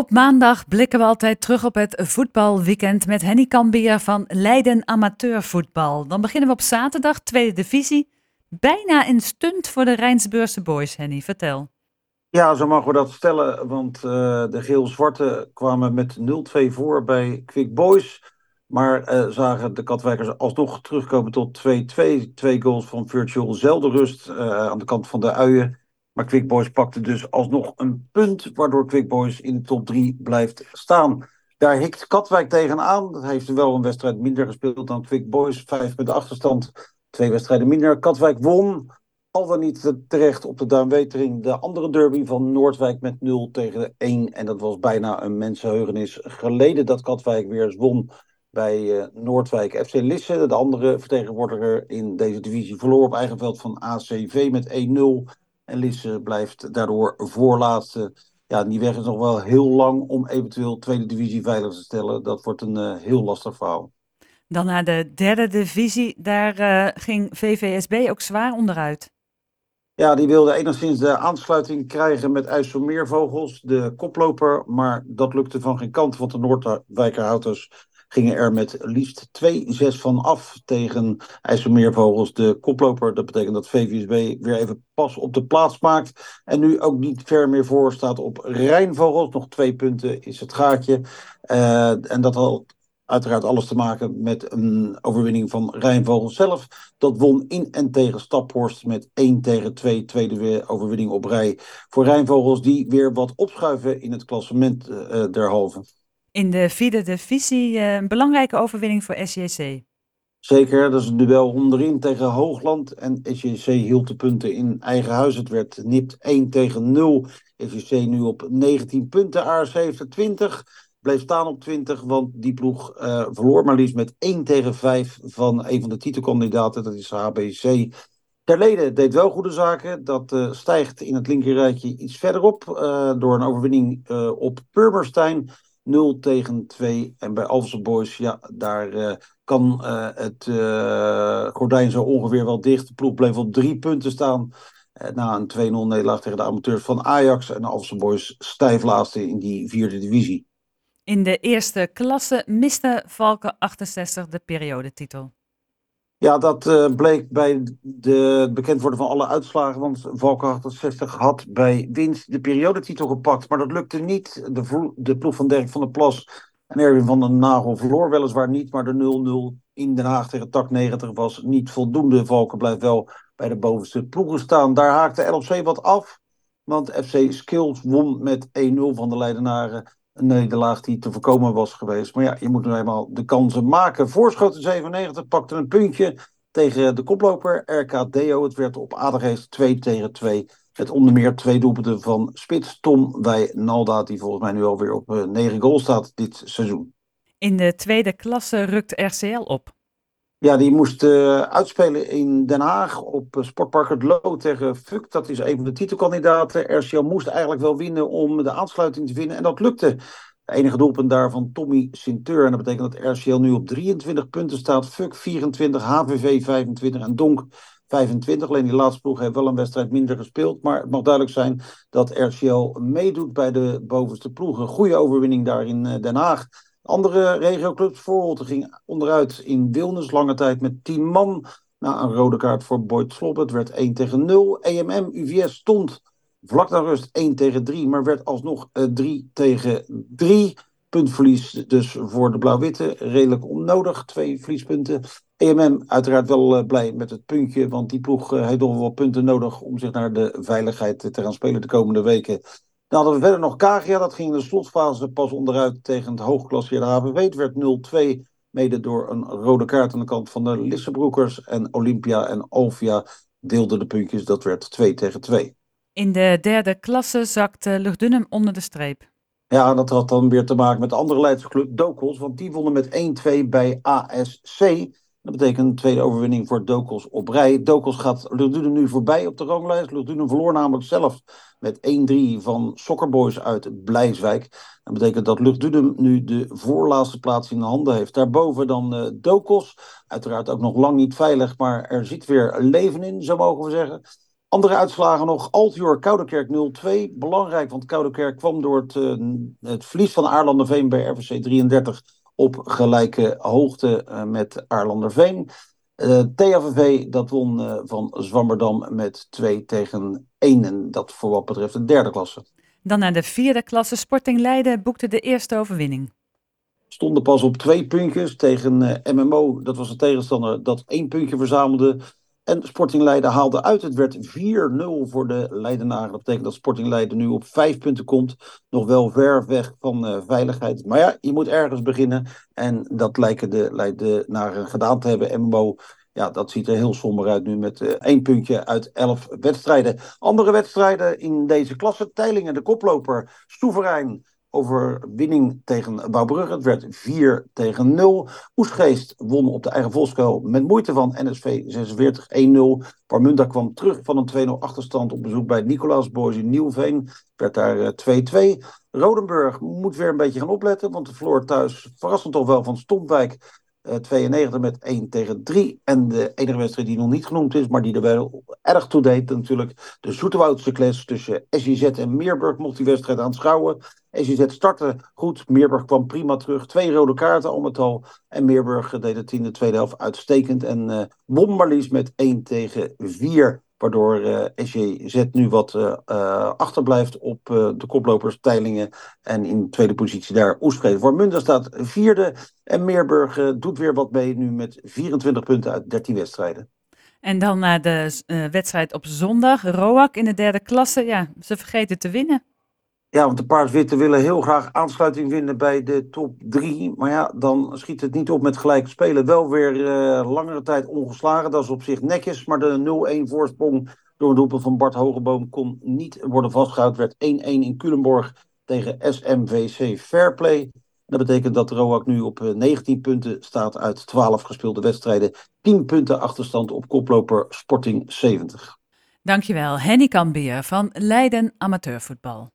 Op maandag blikken we altijd terug op het voetbalweekend met Henny Kambier van Leiden Amateurvoetbal. Dan beginnen we op zaterdag, tweede divisie. Bijna een stunt voor de Rijnsbeurse Boys, Henny. Vertel. Ja, zo mogen we dat stellen, want uh, de geel-zwarte kwamen met 0-2 voor bij Quick Boys. Maar uh, zagen de Katwijkers alsnog terugkomen tot 2-2. Twee goals van Virtual zelden rust uh, aan de kant van de uien. Maar Quick Boys pakte dus alsnog een punt, waardoor Quick Boys in de top 3 blijft staan. Daar hikt Katwijk tegenaan. Dat heeft wel een wedstrijd minder gespeeld dan Quick Boys. Vijf met achterstand, twee wedstrijden minder. Katwijk won, al dan niet terecht op de Duinwetering, de andere derby van Noordwijk met 0 tegen 1. En dat was bijna een mensenheugenis geleden dat Katwijk weer eens won bij uh, Noordwijk. FC Lisse, de andere vertegenwoordiger in deze divisie, verloor op eigen veld van ACV met 1-0. En Lisse blijft daardoor voorlaatste. Ja, die weg is nog wel heel lang om eventueel tweede divisie veilig te stellen. Dat wordt een uh, heel lastig verhaal. Dan naar de derde divisie. Daar uh, ging VVSB ook zwaar onderuit. Ja, die wilde enigszins de aansluiting krijgen met IJsselmeervogels, de koploper. Maar dat lukte van geen kant, want de Noordwijkerhouters gingen er met liefst 2-6 van af tegen IJsselmeervogels, de koploper. Dat betekent dat VVSB weer even pas op de plaats maakt. En nu ook niet ver meer voor staat op Rijnvogels. Nog twee punten is het gaatje. Uh, en dat had uiteraard alles te maken met een overwinning van Rijnvogels zelf. Dat won in en tegen Staphorst met 1 tegen 2. Tweede overwinning op rij voor Rijnvogels. Die weer wat opschuiven in het klassement uh, derhalve. In de vierde divisie uh, een belangrijke overwinning voor SJC. Zeker, dat is een duel onderin tegen Hoogland. En SJC hield de punten in eigen huis. Het werd nipt 1 tegen 0. SJC nu op 19 punten, ARC heeft er 20. Bleef staan op 20, want die ploeg uh, verloor maar liefst met 1 tegen 5 van een van de titelkandidaten. Dat is HBC. Terleden deed wel goede zaken. Dat uh, stijgt in het linkerrijtje iets verderop. Door een overwinning op Purmerstein. 0 tegen 2. En bij Alphense Boys, ja, daar uh, kan uh, het uh, gordijn zo ongeveer wel dicht. De ploeg bleef op drie punten staan. na een 2-0 nederlaag tegen de amateurs van Ajax. En Alphense Boys stijf laatste in die vierde divisie. In de eerste klasse miste Valken 68 de periodetitel. Ja, dat uh, bleek bij de, het bekend worden van alle uitslagen. Want Valken 68 had bij winst de periodetitel gepakt. Maar dat lukte niet. De, de ploeg van Dirk van der Plas en Erwin van den Nagel verloor weliswaar niet. Maar de 0-0 in Den Haag tegen Tak 90 was niet voldoende. Valken blijft wel bij de bovenste ploegen staan. Daar haakte LFC wat af. Want FC Skills won met 1-0 van de Leidenaren nederlaag die te voorkomen was geweest. Maar ja, je moet nu eenmaal de kansen maken. Voorschoten 97 pakte een puntje tegen de koploper RKDO. Het werd op Adergeest 2 tegen 2. Met onder meer twee doelpunten van Spits Tom Wijnalda, die volgens mij nu alweer op 9 eh, goals staat dit seizoen. In de tweede klasse rukt RCL op. Ja, die moest uh, uitspelen in Den Haag op uh, Sportpark Het Loo tegen Fuk. Dat is een van de titelkandidaten. RCL moest eigenlijk wel winnen om de aansluiting te vinden. En dat lukte. De enige doelpunt daarvan Tommy Sinteur. En dat betekent dat RCL nu op 23 punten staat. Fuk 24, HVV 25 en Donk 25. Alleen die laatste ploeg heeft wel een wedstrijd minder gespeeld. Maar het mag duidelijk zijn dat RCL meedoet bij de bovenste ploegen. Goede overwinning daar in uh, Den Haag. Andere regioclubs, Voorholte ging onderuit in Wilnis, lange tijd met 10 man. Na een rode kaart voor Boyd Slop, het werd 1 tegen 0. EMM, UVS stond vlak na rust 1 tegen 3, maar werd alsnog uh, 3 tegen 3. Puntverlies dus voor de Blauw-Witte, redelijk onnodig, twee verliespunten. EMM uiteraard wel uh, blij met het puntje, want die ploeg uh, heeft nog wel punten nodig om zich naar de veiligheid te gaan spelen de komende weken. Dan hadden we verder nog Kagia. Dat ging in de slotfase pas onderuit tegen het hoogklasseerde HVW. Het werd 0-2, mede door een rode kaart aan de kant van de Lissebroekers. En Olympia en Alvia deelden de puntjes. Dat werd 2 tegen 2. In de derde klasse zakte Lugdunum onder de streep. Ja, dat had dan weer te maken met de andere Leidse club Dokos. Want die wonnen met 1-2 bij ASC. Dat betekent een tweede overwinning voor Dokos op rij. Dokos gaat Lugdunum nu voorbij op de ranglijst. Lugdunum verloor namelijk zelf met 1-3 van Soccerboys uit Blijswijk. Dat betekent dat Lugdunum nu de voorlaatste plaats in de handen heeft. Daarboven dan uh, Dokos. Uiteraard ook nog lang niet veilig, maar er zit weer leven in, zo mogen we zeggen. Andere uitslagen nog. Altior Koudekerk 0-2. Belangrijk, want Koudekerk kwam door het, uh, het verlies van Aarlanderveen bij RVC 33 op gelijke hoogte uh, met Aarlanderveen. Uh, THVV dat won van Zwammerdam met 2 tegen 1. En dat voor wat betreft de derde klasse. Dan naar de vierde klasse. Sporting Leiden boekte de eerste overwinning. Stonden pas op twee puntjes tegen MMO. Dat was een tegenstander dat één puntje verzamelde. En Sporting Leiden haalde uit. Het werd 4-0 voor de Leidenaren. Dat betekent dat Sporting Leiden nu op vijf punten komt. Nog wel ver weg van uh, veiligheid. Maar ja, je moet ergens beginnen. En dat lijken de Leidenaren gedaan te hebben. MMO, ja, dat ziet er heel somber uit nu met uh, één puntje uit elf wedstrijden. Andere wedstrijden in deze klasse. Teilingen, de koploper. Soeverein overwinning tegen Bouwbrugge. Het werd 4 tegen 0. Oesgeest won op de eigen volkskuil met moeite van NSV 46-1-0. Parmunda kwam terug van een 2-0 achterstand op bezoek bij Nicolaas Boys in Nieuwveen. Werd daar 2-2. Rodenburg moet weer een beetje gaan opletten, want de verloor thuis verrassend toch wel van Stompwijk. Uh, 92 met 1 tegen 3. En de enige wedstrijd die nog niet genoemd is, maar die er wel erg toe deed, natuurlijk de Zoeterwoudse clash tussen SJZ en Meerburg mocht die wedstrijd aanschouwen. SJZ startte goed, Meerburg kwam prima terug. Twee rode kaarten om het al. En Meerburg deed het in de tweede helft uitstekend. En uh, won maar liefst met 1 tegen 4. Waardoor uh, SJZ nu wat uh, achterblijft op de koplopers Teilingen. En in tweede positie daar Oesprede. Voor Munda staat vierde. En Meerburg doet weer wat mee nu met 24 punten uit 13 wedstrijden. En dan naar de wedstrijd op zondag. Roak in de derde klasse. Ja, ze vergeten te winnen. Ja, want de Paars-Witte willen heel graag aansluiting vinden bij de top 3. Maar ja, dan schiet het niet op met gelijke spelen. Wel weer uh, langere tijd ongeslagen. Dat is op zich netjes. Maar de 0-1 voorsprong door een doelpunt van Bart Hogeboom kon niet worden vastgehouden. werd 1-1 in Culemborg tegen SMVC Fairplay. Dat betekent dat Roak nu op 19 punten staat uit 12 gespeelde wedstrijden. 10 punten achterstand op koploper Sporting 70. Dankjewel, Henny Kambier van Leiden Amateurvoetbal.